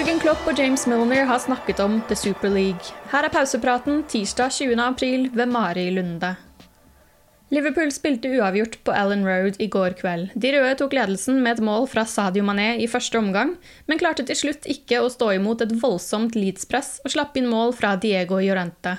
Jørgen Klopp og James Milner har snakket om The Super League. Her er pausepraten tirsdag 20. april ved Mari Lunde. Liverpool spilte uavgjort på Allen Road i går kveld. De røde tok ledelsen med et mål fra Sadio Mané i første omgang, men klarte til slutt ikke å stå imot et voldsomt Leeds-press og slapp inn mål fra Diego Llorente.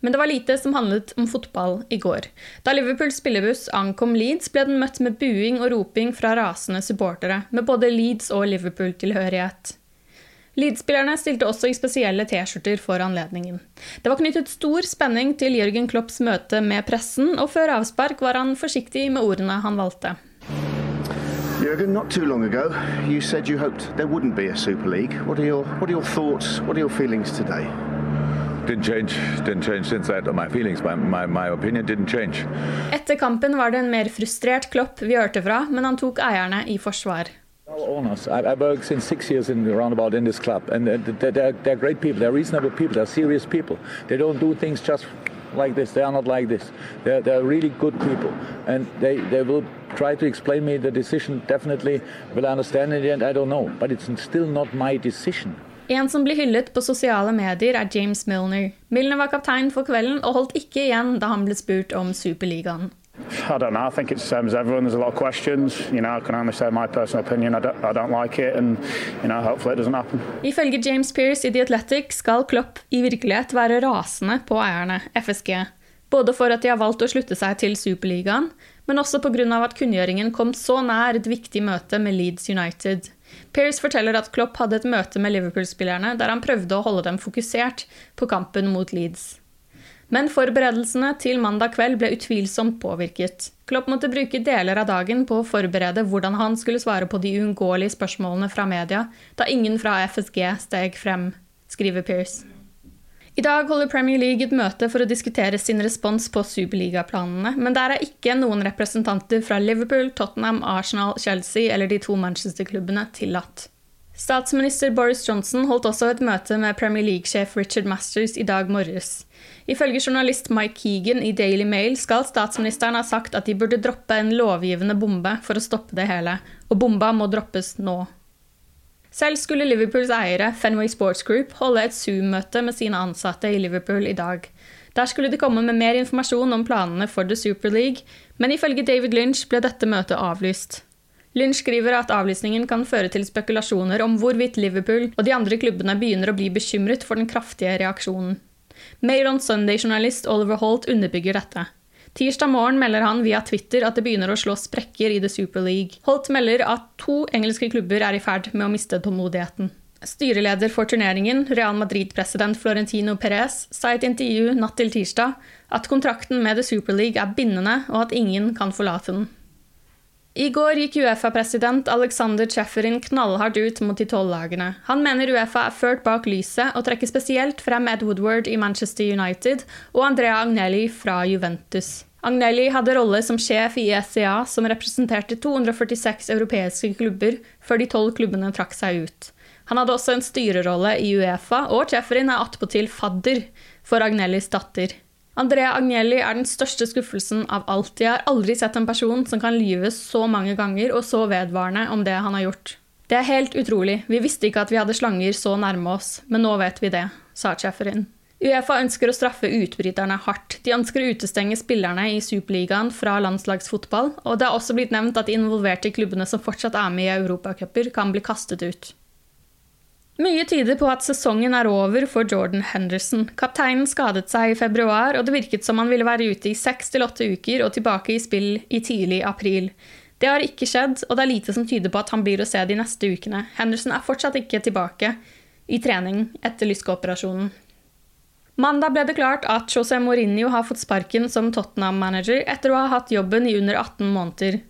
Men det var lite som handlet om fotball i går. Da Liverpools spillebuss ankom Leeds, ble den møtt med buing og roping fra rasende supportere, med både Leeds og Liverpool-tilhørighet. Leeds-spillerne stilte også i spesielle T-skjorter for anledningen. Det var knyttet stor spenning til Jørgen Klopps møte med pressen, og før avspark var han forsiktig med ordene han valgte. Jürgen, not too long ago, you said you hoped there wouldn't be a Super League. What are your What are your thoughts? What are your feelings today? Didn't change. Didn't change since that. My feelings, my, my, my opinion didn't change. Etter kampen var det en mer frustrert Klopp vi hørte fra, men han tok eierne i forsvar. Owners, I, I worked since six years in roundabout in this club, and they're, they're, they're great people. They're reasonable people. They're serious people. They don't do things just like this. They are not like this. They're, they're really good people, and they, they will try to explain me the decision. Definitely, will I understand in the end? I don't know, but it's still not my decision. En som blir hyllet på sosiale medier, er James Milner. Milner var kaptein for kvelden og holdt ikke igjen da han ble spurt om Superligaen. I don't know. I think it's the same as everyone. There's a lot of questions. You know, I can only say my personal opinion. I don't, I don't like it, and you know, hopefully it doesn't happen. Ifølge James Pearce i The Athletic skal Klopp i virkelighet være rasende på eierne, FSG. Både for at de har valgt å slutte seg til Superligaen, men også pga. at kunngjøringen kom så nær et viktig møte med Leeds United. Pearce forteller at Klopp hadde et møte med Liverpool-spillerne der han prøvde å holde dem fokusert på kampen mot Leeds. Men forberedelsene til mandag kveld ble utvilsomt påvirket. Klopp måtte bruke deler av dagen på å forberede hvordan han skulle svare på de uunngåelige spørsmålene fra media, da ingen fra FSG steg frem, skriver Pearce. I dag holder Premier League et møte for å diskutere sin respons på superligaplanene, men der er ikke noen representanter fra Liverpool, Tottenham, Arsenal, Chelsea eller de to Manchester-klubbene tillatt. Statsminister Boris Johnson holdt også et møte med Premier League-sjef Richard Masters i dag morges. Ifølge journalist Mike Keegan i Daily Mail skal statsministeren ha sagt at de burde droppe en lovgivende bombe for å stoppe det hele, og bomba må droppes nå. Selv skulle Liverpools eiere, Fenway Sports Group, holde et Zoom-møte med sine ansatte i Liverpool i dag. Der skulle de komme med mer informasjon om planene for The Super League, men ifølge David Lynch ble dette møtet avlyst. Lynch skriver at avlysningen kan føre til spekulasjoner om hvorvidt Liverpool og de andre klubbene begynner å bli bekymret for den kraftige reaksjonen. Mail on Sunday-journalist Oliver Holt underbygger dette. Tirsdag morgen melder han via Twitter at det begynner å slå sprekker i The Super League. Holt melder at to engelske klubber er i ferd med å miste tålmodigheten. Styreleder for turneringen, Real Madrid-president Florentino Perez, sa i et intervju natt til tirsdag at kontrakten med The Super League er bindende, og at ingen kan forlate den. I går gikk Uefa-president Alexander Chefferin knallhardt ut mot de tolv lagene. Han mener Uefa er ført bak lyset, og trekker spesielt frem Ed Woodward i Manchester United og Andrea Agnelli fra Juventus. Agnelli hadde rolle som sjef i ECA, som representerte 246 europeiske klubber, før de tolv klubbene trakk seg ut. Han hadde også en styrerolle i Uefa, og Chefferin er attpåtil fadder for Agnellis datter. Andrea Agnelli er den største skuffelsen av alt. Jeg har aldri sett en person som kan lyve så mange ganger og så vedvarende om det han har gjort. Det er helt utrolig, vi visste ikke at vi hadde slanger så nærme oss, men nå vet vi det, sa Cheferin. Uefa ønsker å straffe utbryterne hardt. De ønsker å utestenge spillerne i Superligaen fra landslagsfotball, og det har også blitt nevnt at de involverte klubbene som fortsatt er med i europacuper, kan bli kastet ut. Mye tyder på at sesongen er over for Jordan Henderson. Kapteinen skadet seg i februar, og det virket som han ville være ute i seks til åtte uker og tilbake i spill i tidlig april. Det har ikke skjedd, og det er lite som tyder på at han blir å se de neste ukene. Henderson er fortsatt ikke tilbake i trening etter lyskeoperasjonen. Mandag ble det klart at José Mourinho har fått sparken som Tottenham-manager etter å ha hatt jobben i under 18 måneder.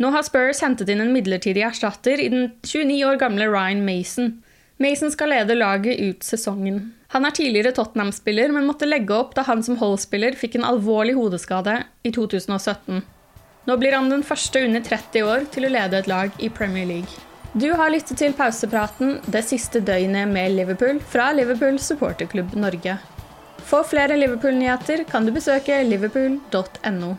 Nå har Spurs hentet inn en midlertidig erstatter i den 29 år gamle Ryan Mason. Mason skal lede laget ut sesongen. Han er tidligere Tottenham-spiller, men måtte legge opp da han som Hull-spiller fikk en alvorlig hodeskade i 2017. Nå blir han den første under 30 år til å lede et lag i Premier League. Du har lyttet til pausepraten det siste døgnet med Liverpool fra Liverpool supporterklubb Norge. For flere Liverpool-nyheter kan du besøke liverpool.no.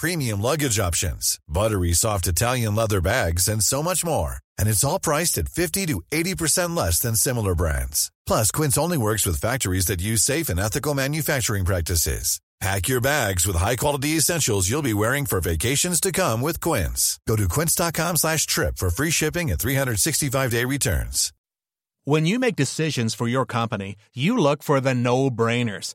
premium luggage options, buttery soft Italian leather bags, and so much more. And it's all priced at 50 to 80% less than similar brands. Plus, Quince only works with factories that use safe and ethical manufacturing practices. Pack your bags with high-quality essentials you'll be wearing for vacations to come with Quince. Go to quince.com slash trip for free shipping and 365-day returns. When you make decisions for your company, you look for the no-brainers.